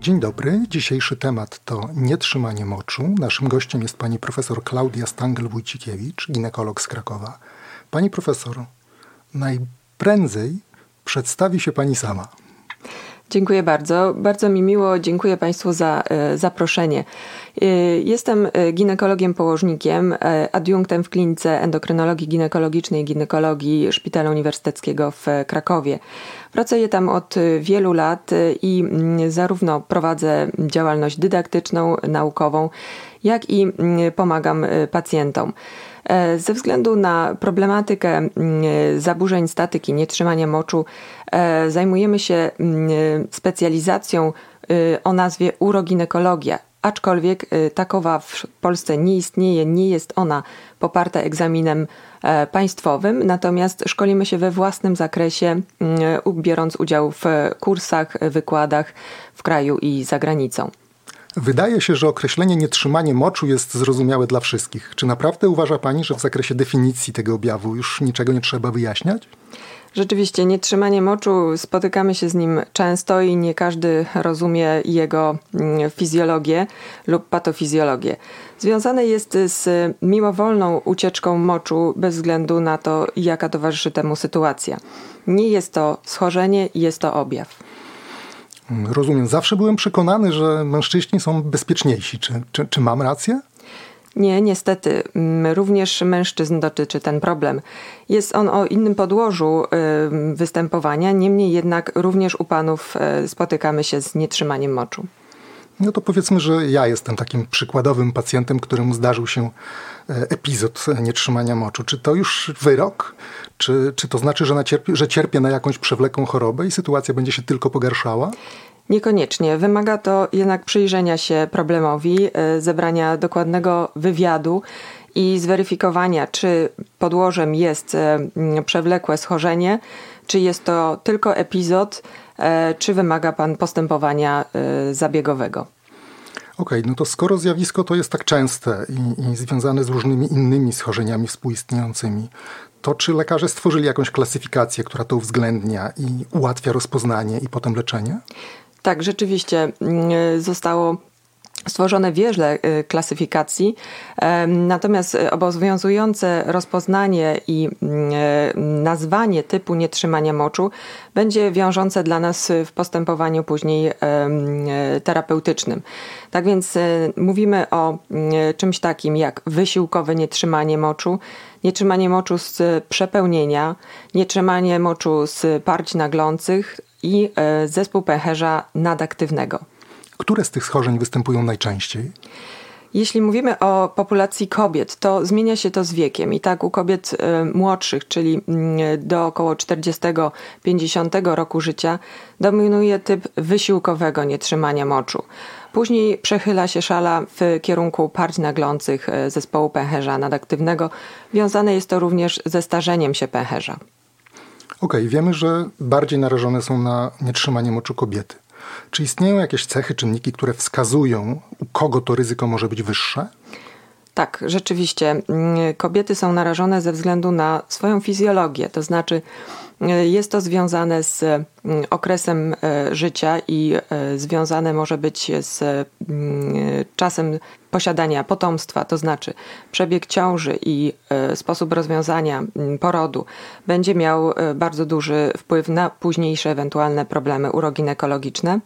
Dzień dobry. Dzisiejszy temat to nietrzymanie moczu. Naszym gościem jest pani profesor Klaudia Stangl-Wójcikiewicz, ginekolog z Krakowa. Pani profesor, najprędzej przedstawi się pani sama. Dziękuję bardzo. Bardzo mi miło. Dziękuję Państwu za e, zaproszenie. E, jestem e, ginekologiem położnikiem, adiunktem w klinice endokrynologii ginekologicznej i ginekologii Szpitala Uniwersyteckiego w Krakowie. Pracuję tam od wielu lat i mm, zarówno prowadzę działalność dydaktyczną, naukową, jak i mm, pomagam pacjentom. Ze względu na problematykę mm, zaburzeń statyki, nietrzymania moczu, zajmujemy się mm, specjalizacją y, o nazwie uroginekologia. Aczkolwiek y, takowa w Polsce nie istnieje, nie jest ona poparta egzaminem e, państwowym, natomiast szkolimy się we własnym zakresie, mm, biorąc udział w kursach, wykładach w kraju i za granicą. Wydaje się, że określenie nietrzymanie moczu jest zrozumiałe dla wszystkich. Czy naprawdę uważa Pani, że w zakresie definicji tego objawu już niczego nie trzeba wyjaśniać? Rzeczywiście, nietrzymanie moczu, spotykamy się z nim często i nie każdy rozumie jego mm, fizjologię lub patofizjologię. Związane jest z mimowolną ucieczką moczu bez względu na to, jaka towarzyszy temu sytuacja. Nie jest to schorzenie, jest to objaw. Rozumiem. Zawsze byłem przekonany, że mężczyźni są bezpieczniejsi. Czy, czy, czy mam rację? Nie, niestety. Mm, również mężczyzn dotyczy ten problem. Jest on o innym podłożu występowania, niemniej jednak również u panów e, spotykamy się z nietrzymaniem moczu. No to powiedzmy, że ja jestem takim przykładowym pacjentem, któremu zdarzył się e, epizod nietrzymania moczu. Czy to już wyrok? Czy, czy to znaczy, że, cierpi, że cierpię na jakąś przewlekłą chorobę i sytuacja będzie się tylko pogarszała? Niekoniecznie. Wymaga to jednak przyjrzenia się problemowi, e, zebrania dokładnego wywiadu i zweryfikowania, czy podłożem jest e, przewlekłe schorzenie, czy jest to tylko epizod, e, czy wymaga pan postępowania zabiegowego. Okej, okay, no to skoro zjawisko to jest tak częste i, i, związane z różnymi innymi schorzeniami współistniejącymi, to czy lekarze stworzyli jakąś klasyfikację, która to uwzględnia i ułatwia rozpoznanie i potem leczenie? Tak, rzeczywiście mm, zostało stworzone wiele y, klasyfikacji, natomiast obowiązujące rozpoznanie i mm, nazwanie typu nietrzymania moczu będzie wiążące dla nas w postępowaniu później terapeutycznym. Tak więc mówimy o czymś takim jak wysiłkowe nietrzymanie moczu, nietrzymanie moczu z przepełnienia, nietrzymanie moczu z parć naglących i e, zespół pęcherza nadaktywnego. Które z tych schorzeń występują najczęściej? Jeśli mówimy o populacji kobiet, to zmienia się to z wiekiem. I tak u kobiet e, młodszych, czyli mm, do około 40-50 roku życia, dominuje typ wysiłkowego nietrzymania moczu. Później przechyla się szala w kierunku parć naglących e, zespołu pęcherza nadaktywnego. Wiązane jest to również ze starzeniem się pęcherza. Okej, okay, wiemy, że bardziej narażone są na nietrzymanie moczu kobiety. Czy istnieją jakieś cechy, czynniki, które wskazują, u kogo to ryzyko może być wyższe? Tak, rzeczywiście. Mm, kobiety są narażone ze względu na swoją fizjologię, to znaczy jest to związane z mm, okresem e, życia i e, związane może być z mm, czasem posiadania potomstwa, to znaczy przebieg ciąży i e, sposób rozwiązania mm, porodu. Będzie miał bardzo duży wpływ na późniejsze ewentualne problemy uroginekologiczne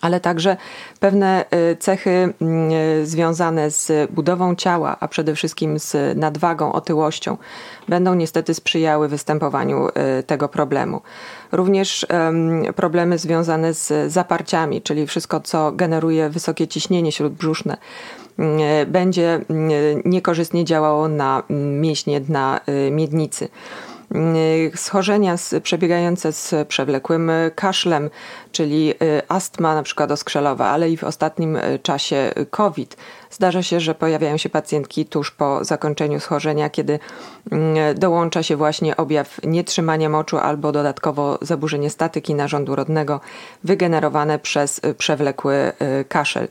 ale także pewne y, cechy mm, y, związane z budową ciała, a przede wszystkim z nadwagą, otyłością, będą niestety sprzyjały występowaniu y, tego problemu. Również problemy związane z zaparciami, czyli wszystko, co generuje wysokie ciśnienie śródbrzuszne, będzie niekorzystnie działało na mięśnie dna miednicy. Y, schorzenia przebiegające z przewlekłym kaszlem, czyli y, astma na przykład oskrzelowa, ale i w ostatnim y, czasie COVID. Zdarza się, że pojawiają się pacjentki tuż po zakończeniu schorzenia, kiedy dołącza się właśnie objaw nietrzymania moczu albo dodatkowo zaburzenie statyki narządu rodnego wygenerowane przez przewlekły kaszel.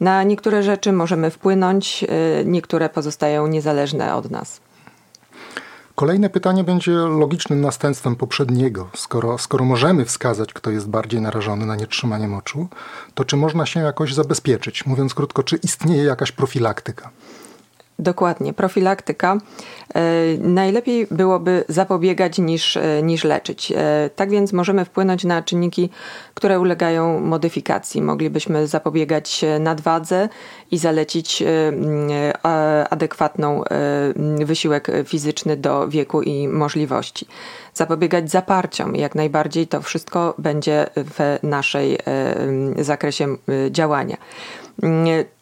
Na niektóre rzeczy możemy wpłynąć, niektóre pozostają niezależne od nas. Kolejne pytanie będzie logicznym następstwem poprzedniego. Skoro, skoro możemy wskazać, kto jest bardziej narażony na nietrzymanie moczu, to czy można się jakoś zabezpieczyć? Mówiąc krótko, czy istnieje jakaś profilaktyka? Dokładnie, profilaktyka. E, najlepiej byłoby zapobiegać niż, e, niż leczyć. E, tak więc możemy wpłynąć na czynniki, które ulegają modyfikacji. Moglibyśmy zapobiegać nadwadze i zalecić adekwatną wysiłek fizyczny do wieku i możliwości. Zapobiegać zaparciom, jak najbardziej to wszystko będzie w naszej zakresie działania.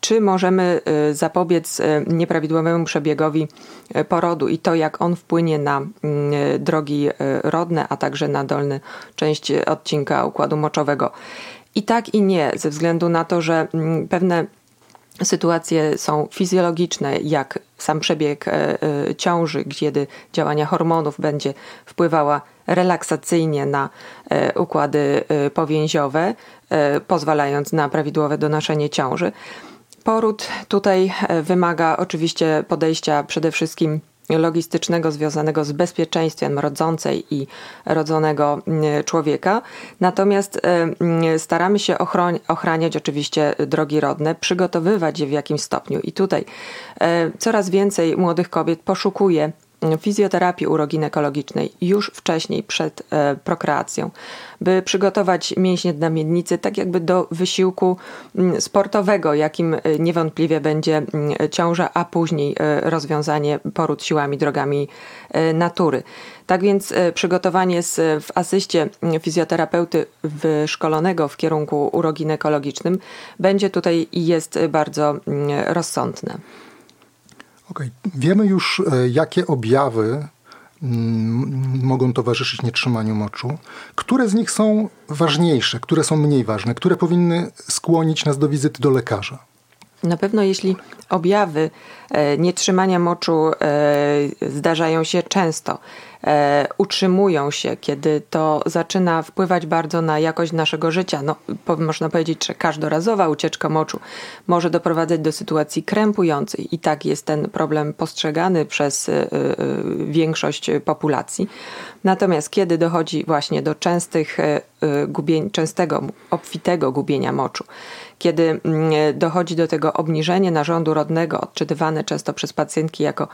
Czy możemy y, zapobiec y, nieprawidłowemu przebiegowi y, porodu i to, jak on wpłynie na drogi rodne, a także na dolny część odcinka układu moczowego? I tak i nie, ze względu na to, że pewne sytuacje są fizjologiczne, jak sam przebieg ciąży, kiedy działania hormonów będzie wpływała relaksacyjnie na układy powięziowe, E, pozwalając na prawidłowe donoszenie ciąży. Poród tutaj e, wymaga oczywiście podejścia przede wszystkim logistycznego związanego z bezpieczeństwem rodzącej i rodzonego człowieka. Natomiast e, staramy się ochraniać oczywiście drogi rodne, przygotowywać je w jakimś stopniu. I tutaj coraz więcej młodych kobiet poszukuje fizjoterapii uroginekologicznej już wcześniej, przed e, prokreacją, by przygotować mięśnie dna miednicy tak jakby do wysiłku mm, sportowego, jakim e, niewątpliwie będzie mm, ciąża, a później e, rozwiązanie poród siłami, drogami natury. Tak więc przygotowanie z, w asyście mm, fizjoterapeuty wyszkolonego w kierunku uroginekologicznym będzie tutaj i jest bardzo rozsądne. Okay. Wiemy już, e, jakie objawy mm, mogą towarzyszyć nietrzymaniu moczu. Które z nich są ważniejsze, które są mniej ważne, które powinny skłonić nas do wizyty do lekarza? Na pewno jeśli objawy e, nietrzymania moczu e, zdarzają się często, utrzymują się, kiedy to zaczyna wpływać bardzo na jakość naszego życia. No, można powiedzieć, że każdorazowa ucieczka moczu może doprowadzać do sytuacji krępującej i tak jest ten problem postrzegany przez większość populacji. Natomiast kiedy dochodzi właśnie do częstych gubień, częstego, obfitego gubienia moczu, kiedy mm, dochodzi do tego obniżenia narządu rodnego, odczytywane często przez pacjentki jako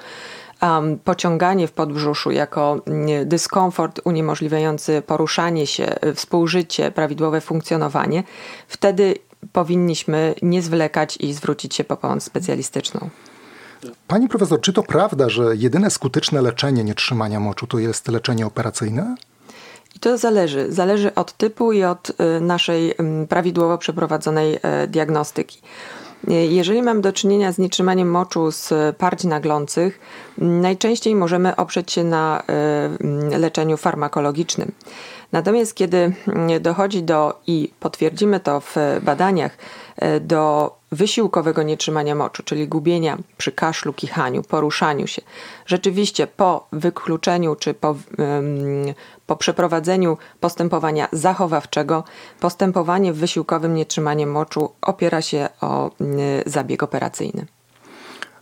um, pociąganie w podbrzuszu, jako mm, dyskomfort uniemożliwiający poruszanie się, współżycie, prawidłowe funkcjonowanie, wtedy powinniśmy nie zwlekać i zwrócić się po pomoc specjalistyczną. Pani profesor, czy to prawda, że jedyne skuteczne leczenie nietrzymania moczu to jest leczenie operacyjne? I to zależy. Zależy od typu i od y, naszej mm, prawidłowo przeprowadzonej e, diagnostyki. E, jeżeli mamy do czynienia z nietrzymaniem moczu z parć naglących, najczęściej możemy oprzeć się na e, leczeniu farmakologicznym. Natomiast kiedy dochodzi do, i potwierdzimy to w badaniach, do wysiłkowego nietrzymania moczu, czyli gubienia przy kaszlu, kichaniu, poruszaniu się. Rzeczywiście po wykluczeniu czy po, po przeprowadzeniu postępowania zachowawczego, postępowanie w wysiłkowym nietrzymaniu moczu opiera się o zabieg operacyjny.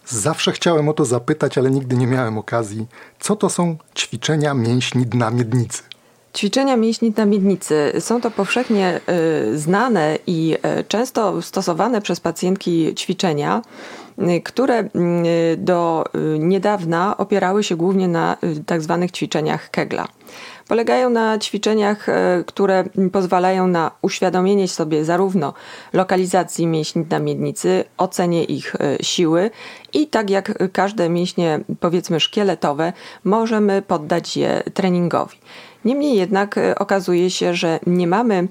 Zawsze chciałem o to zapytać, ale nigdy nie miałem okazji. Co to są ćwiczenia mięśni dna miednicy? Ćwiczenia mięśni na miednicy są to powszechnie y, znane i y, często stosowane przez pacjentki ćwiczenia, y, które do niedawna opierały się głównie na tak zwanych ćwiczeniach Kegla. Polegają na ćwiczeniach, które pozwalają na uświadomienie sobie zarówno lokalizacji mięśni na miednicy, ocenie ich siły i tak jak każde mięśnie powiedzmy szkieletowe, możemy poddać je treningowi. Niemniej jednak e, okazuje się, że nie mamy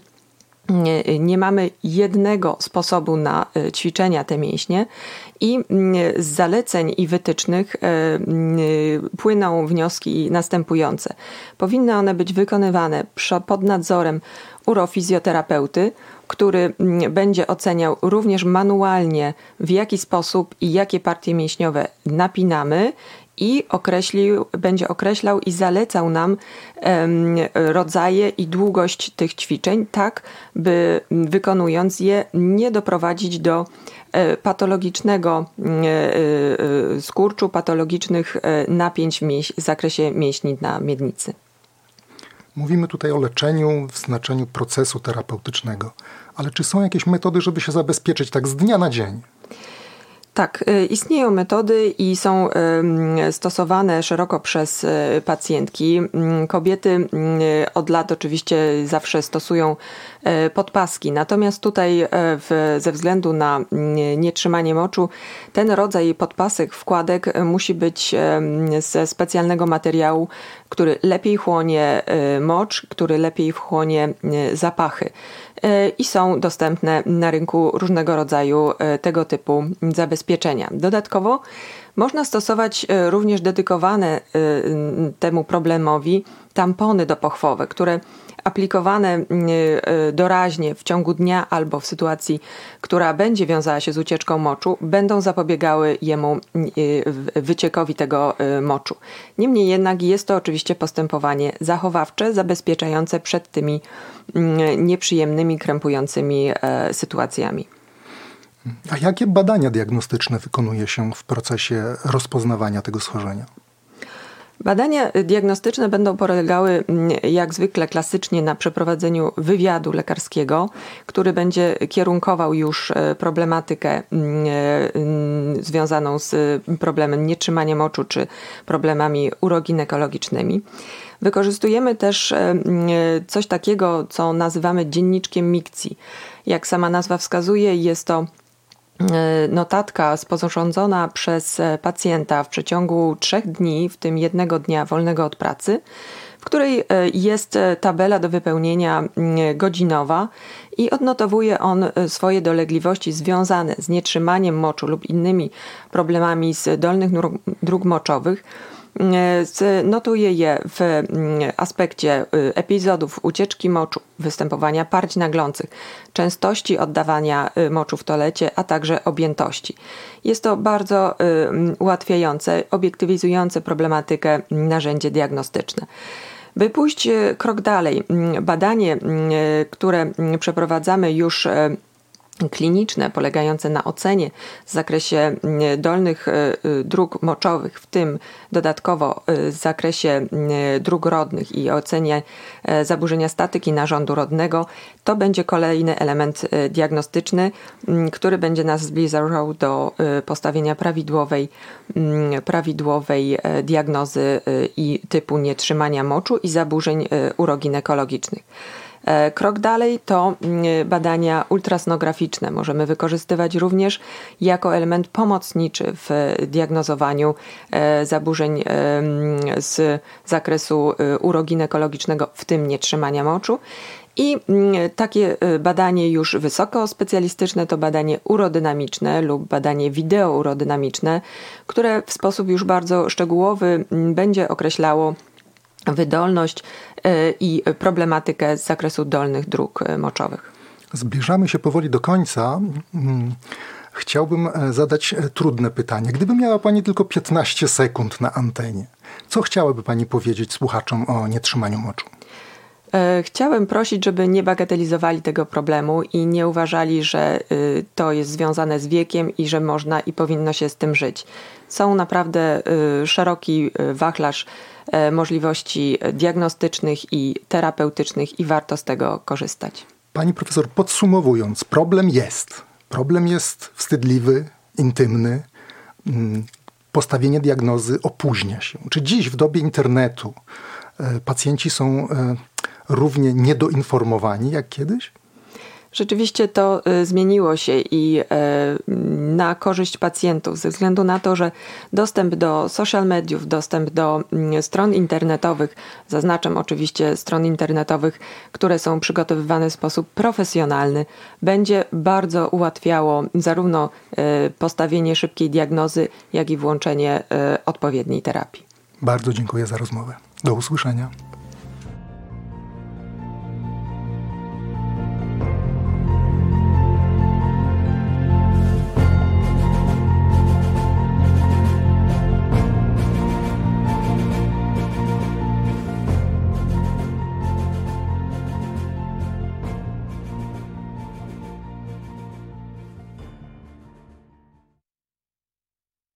nie, nie, mamy jednego sposobu na e, ćwiczenia te mięśnie i z zaleceń i wytycznych e, płyną wnioski następujące. Powinny one być wykonywane pod nadzorem urofizjoterapeuty, który będzie oceniał również manualnie w jaki sposób i jakie partie mięśniowe napinamy i określił, będzie określał i zalecał nam rodzaje i długość tych ćwiczeń, tak by wykonując je nie doprowadzić do e, patologicznego e, skurczu, patologicznych napięć w zakresie mięśni na miednicy. Mówimy tutaj o leczeniu w znaczeniu procesu terapeutycznego, ale czy są jakieś metody, żeby się zabezpieczyć tak z dnia na dzień? Tak, y, istnieją metody i są stosowane szeroko przez y, pacjentki. Mm, kobiety od lat oczywiście zawsze stosują podpaski, natomiast tutaj w, ze względu na nietrzymanie moczu ten rodzaj podpasek, wkładek musi być ze specjalnego materiału, który lepiej chłonie mocz, który lepiej wchłonie zapachy. E, i są dostępne na rynku różnego rodzaju e, tego typu zabezpieczenia. Dodatkowo można stosować e, również dedykowane temu problemowi tampony do pochwowe, które aplikowane e, doraźnie w ciągu dnia albo w sytuacji, która będzie wiązała się z ucieczką moczu, będą zapobiegały jemu e, wyciekowi tego e, moczu. Niemniej jednak jest to oczywiście postępowanie zachowawcze, zabezpieczające przed tymi nieprzyjemnymi, krępującymi sytuacjami. A jakie badania diagnostyczne wykonuje się w procesie rozpoznawania tego schorzenia? Badania diagnostyczne będą polegały mm, jak zwykle klasycznie na przeprowadzeniu wywiadu lekarskiego, który będzie kierunkował już e, problematykę mm, e, mm, związaną z problemem nietrzymania moczu czy problemami uroginekologicznymi. Wykorzystujemy też e, coś takiego, co nazywamy dzienniczkiem mikcji. Jak sama nazwa wskazuje, jest to E, notatka sporządzona przez e, pacjenta w przeciągu trzech dni, w tym jednego dnia wolnego od pracy, w której e, jest tabela do wypełnienia godzinowa i odnotowuje on swoje dolegliwości związane z nietrzymaniem moczu lub innymi problemami z dolnych dróg moczowych Notuje je w mm, aspekcie y, epizodów ucieczki moczu, występowania parć naglących, częstości oddawania y, moczu w toalecie, a także objętości. Jest to bardzo y, ułatwiające, obiektywizujące problematykę narzędzie diagnostyczne. By pójść krok dalej, badanie, które przeprowadzamy już kliniczne polegające na ocenie w zakresie mm, dolnych e, e, dróg moczowych, w tym dodatkowo e, w zakresie dróg rodnych i ocenie zaburzenia statyki narządu rodnego, to będzie kolejny element diagnostyczny, który będzie nas zbliżał do postawienia prawidłowej, prawidłowej diagnozy i typu nietrzymania moczu i zaburzeń uroginekologicznych. E, krok dalej to mm, badania ultrasnograficzne. Możemy wykorzystywać również jako element pomocniczy w diagnozowaniu e, zaburzeń e, mm, z zakresu uroginekologicznego, w tym nietrzymania moczu. I mm, takie badanie już wysoko specjalistyczne to badanie urodynamiczne lub badanie wideourodynamiczne, które w sposób już bardzo szczegółowy będzie określało wydolność e, i problematykę z zakresu dolnych dróg e, moczowych. Zbliżamy się powoli do końca. Mm, chciałbym e, zadać trudne pytanie. Gdyby miała Pani tylko 15 sekund na antenie, co chciałaby Pani powiedzieć słuchaczom o nietrzymaniu moczu? Chciałem prosić, żeby nie bagatelizowali tego problemu i nie uważali, że to jest związane z wiekiem i że można i powinno się z tym żyć. Są naprawdę szeroki wachlarz E, możliwości diagnostycznych i terapeutycznych i warto z tego korzystać. Pani profesor, podsumowując, problem jest. Problem jest wstydliwy, intymny. Mm, postawienie diagnozy opóźnia się. Czy dziś w dobie internetu e, pacjenci są e, równie niedoinformowani jak kiedyś? Rzeczywiście to y, zmieniło się i y, na korzyść pacjentów, ze względu na to, że dostęp do social mediów, dostęp do mm, stron internetowych, zaznaczam oczywiście stron internetowych, które są przygotowywane w sposób profesjonalny, będzie bardzo ułatwiało zarówno y, postawienie szybkiej diagnozy, jak i włączenie odpowiedniej terapii. Bardzo dziękuję za rozmowę. Do usłyszenia.